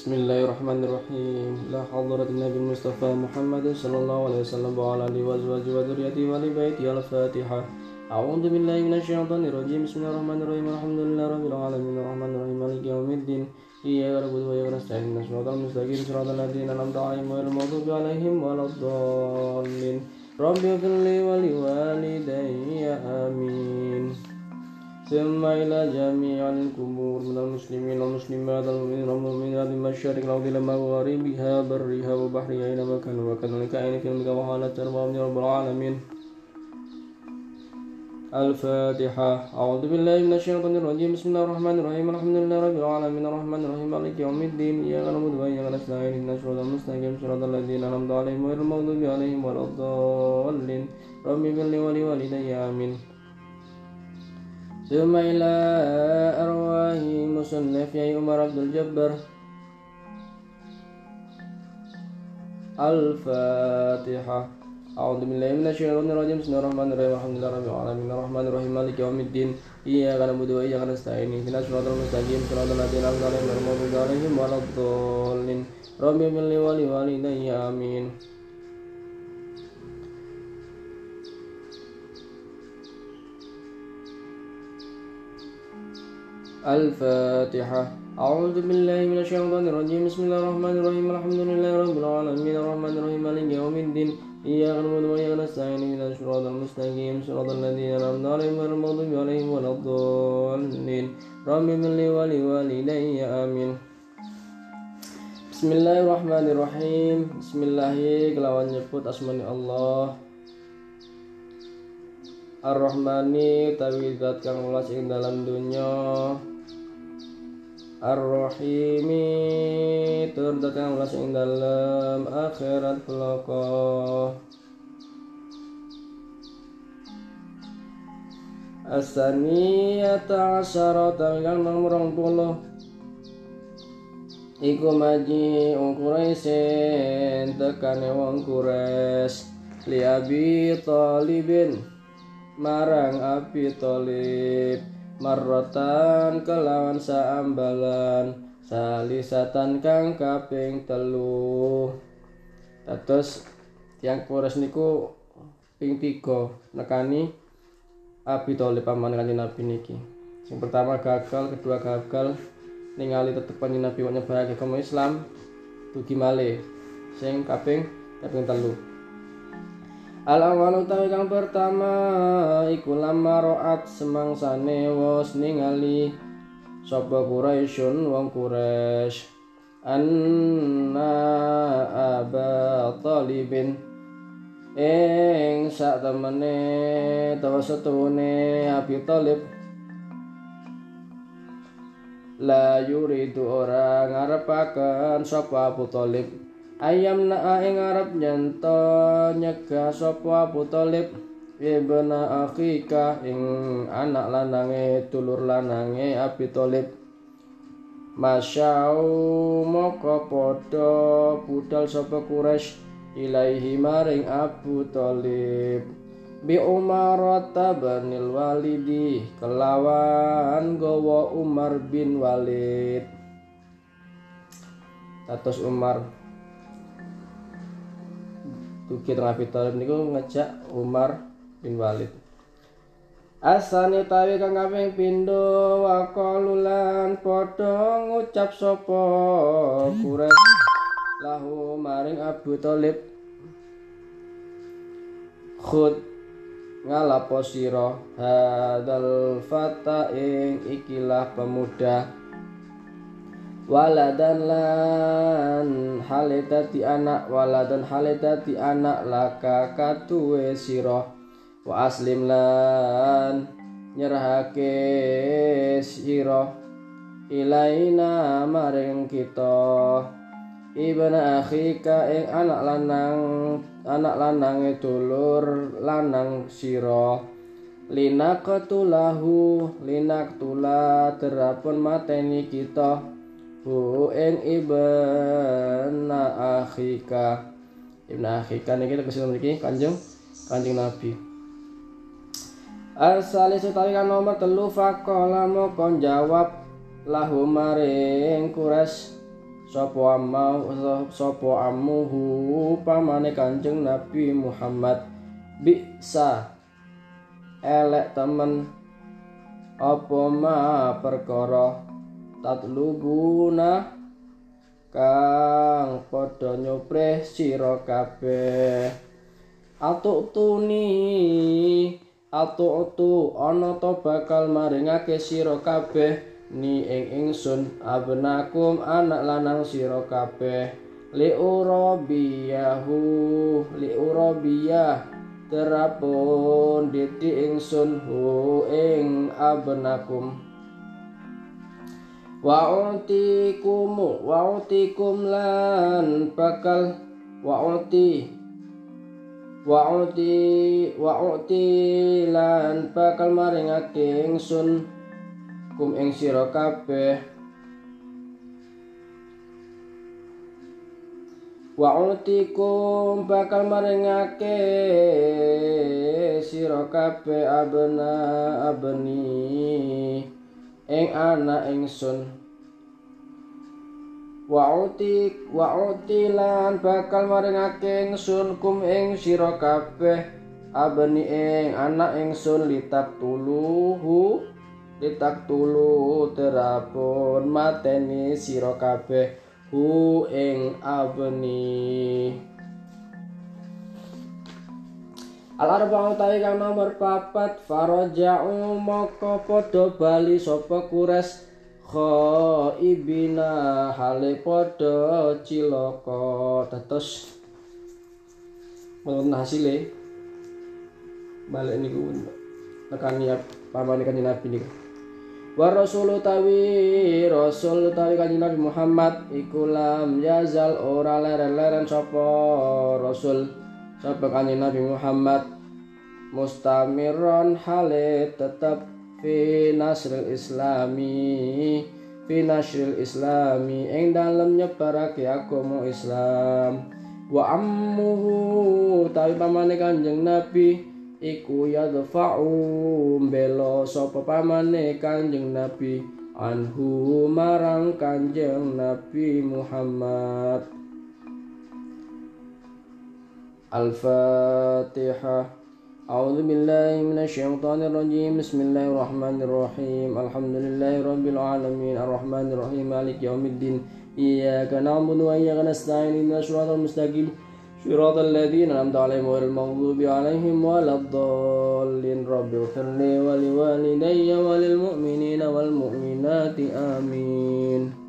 بسم الله الرحمن الرحيم لا حضرة النبي المصطفى محمد صلى الله عليه وسلم وعلى آله وأزواجه وذريته وآل بيته الفاتحة أعوذ بالله من الشيطان الرجيم بسم الله الرحمن الرحيم الحمد لله رب العالمين الرحمن الرحيم مالك يوم الدين إياك نعبد وإياك نستعين الصراط المستقيم صراط الذين أنعمت عليهم غير المغضوب عليهم ولا الضالين رب اغفر لي ولوالدي آمين ثم إلى جميع القبور من المسلمين والمسلمات المؤمنين والمؤمنات من مشارق الأرض إلى مغاربها برها وبحرها أينما كانوا وكذلك أين في المكان وحالة ربهم رب العالمين. الفاتحة. أعوذ بالله من الشيطان الرجيم. بسم الله الرحمن الرحيم. الحمد لله رب العالمين. الرحمن الرحيم. مالك يوم الدين. إياك نعبد وإياك نستعين. اهدنا الصراط المستقيم صراط الذين أنعمت عليهم غير المغضوب عليهم ولا الضالين. رب اغفر لي ولوالدي. آمين. ثم إلى أرواح مصنف يا عمر عبد الجبار الفاتحة أعوذ بالله من الشيطان الرجيم بسم الله الرحمن الرحيم الحمد لله رب العالمين الرحمن الرحيم مالك يوم الدين إياك نعبد وإياك نستعين اهدنا الصراط المستقيم صراط الذين أنعمت عليهم غير المغضوب عليهم ولا الضالين رب اغفر لي ولوالدي آمين الفاتحة. أعوذ بالله من الشيطان الرجيم. بسم الله الرحمن الرحيم. الحمد لله رب العالمين. الرحمن الرحيم. مالك يوم الدين. إياك نعبد وإياك نستعين. اهدنا الصراط المستقيم. صراط الذين أنعمت عليهم غير المغضوب عليهم ولا الضالين. رب اغفر لي ولوالدي. آمين. Bismillahirrahmanirrahim Bismillahi kelawan nyebut asmani Allah. Ar-Rahmani utawi zat kang welas ing dalam dunya Ar-Rahimi tur zat kang welas ing dalam akhirat peloko Asaniyata asyarata kang nomor 20 Iku maji wong tekane wong Quraisy. Li Talibin marang Abi Talib marrotan kelawan saambalan salisatan kang kaping telu. Terus yang Quraisy niku ping tiga nekani Abi Talib paman kanjeng Nabi niki. Yang pertama gagal, kedua gagal, ningali tetep kanjeng Nabi nyebarake agama Islam dugi malih. Sing kaping kaping telu Al awal utawi kang pertama iku lama roat semangsane wos ningali sapa Quraisyun wong Quraisy. Anna aba talibin. Ing sak temene tawa setune Abi Talib. La yuridu ora ngarepaken sapa Abu Thalib ayam na ing ngarep nyanto nyegah sapa Abu Thalib ibna akhika ing anak lanange dulur lanange Abi Thalib. Masyau moko podo budal sapa Quraisy ilaihi maring Abu Thalib. Bi Umarata banil walidi kelawan gowo Umar bin Walid. Tatos Umar Tuki tengah Talib niku ngejak Umar bin Walid. Asani tawi kang kaping pindho waqalulan padha ngucap sapa Quraisy lahu maring Abu Thalib. Khud ngalapo sira hadal fata ing ikilah pemuda waladan lan haletati anak waladan haletati anak laka katuwe sira. Wa aslim lan nyerahake sira. Ilaina maring kita. Ibna akhika ing anak lanang anak lanang dulur lanang sira. Linaqtulahu linaqtula terapun mateni kita hu ing ibna akhika. Ibna akhika niki tegese mriki Kanjeng Kanjeng Nabi. Arsali setawi kan nomor telu fakola moko jawab lahu maring kures sapa amma sapa amuhu pamane Kanjeng Nabi Muhammad bisa elek temen apa ma perkara tatlubuna kang padha nyopreh sira kabeh. Atuk tuni atuk tu ana to bakal maringake sira kabeh. Ni ing ingsun abenakum anak lanang sira kabeh. Li urabiyahu li urabiyah terapun diti ingsun hu ing abenakum wa'utikum wa'utikum lan bakal wa'uti wa'uti wa'uti lan bakal maringake ingsun kum ing sira kabeh. Wa'utikum bakal maringake sira kabeh abna abni ing ana ingsun wa uti wa utilan bakal maringake ingsun kum ing sira kabeh. Abeni ing anak ingsun litak tuluhu litak tulu terapun mateni sira kabeh. Hu ing abeni Al arba'u tawi kang nomor papat faraja'u moko padha bali sapa kures khaibina hale padha cilaka. Dados menurut hasilnya balik niku tekan niat pamane kanjeng Nabi niku. Wa rasul tawi rasul tawi kanjeng Nabi Muhammad iku lam yazal ora leren-leren sapa rasul kanjeng Nabi Muhammad mustamiron hale tetap fi nasril islami fi nasril islami ing dalem nyebarake agama Islam. Wa ammuhu tawi pamane kanjeng Nabi iku yadfa'u belo sapa pamane Kanjeng Nabi anhu marang Kanjeng Nabi Muhammad Al-Fatihah أعوذ بالله من الشيطان الرجيم. بسم الله الرحمن الرحيم. الحمد لله رب العالمين. الرحمن الرحيم. مالك يوم الدين. إياك نعبد وإياك نستعين. إن الصراط المستقيم. صراط الذين أنعمت عليهم غير المغضوب عليهم ولا الضالين. رب اغفر لي ولوالدي وللمؤمنين والمؤمنات. آمين.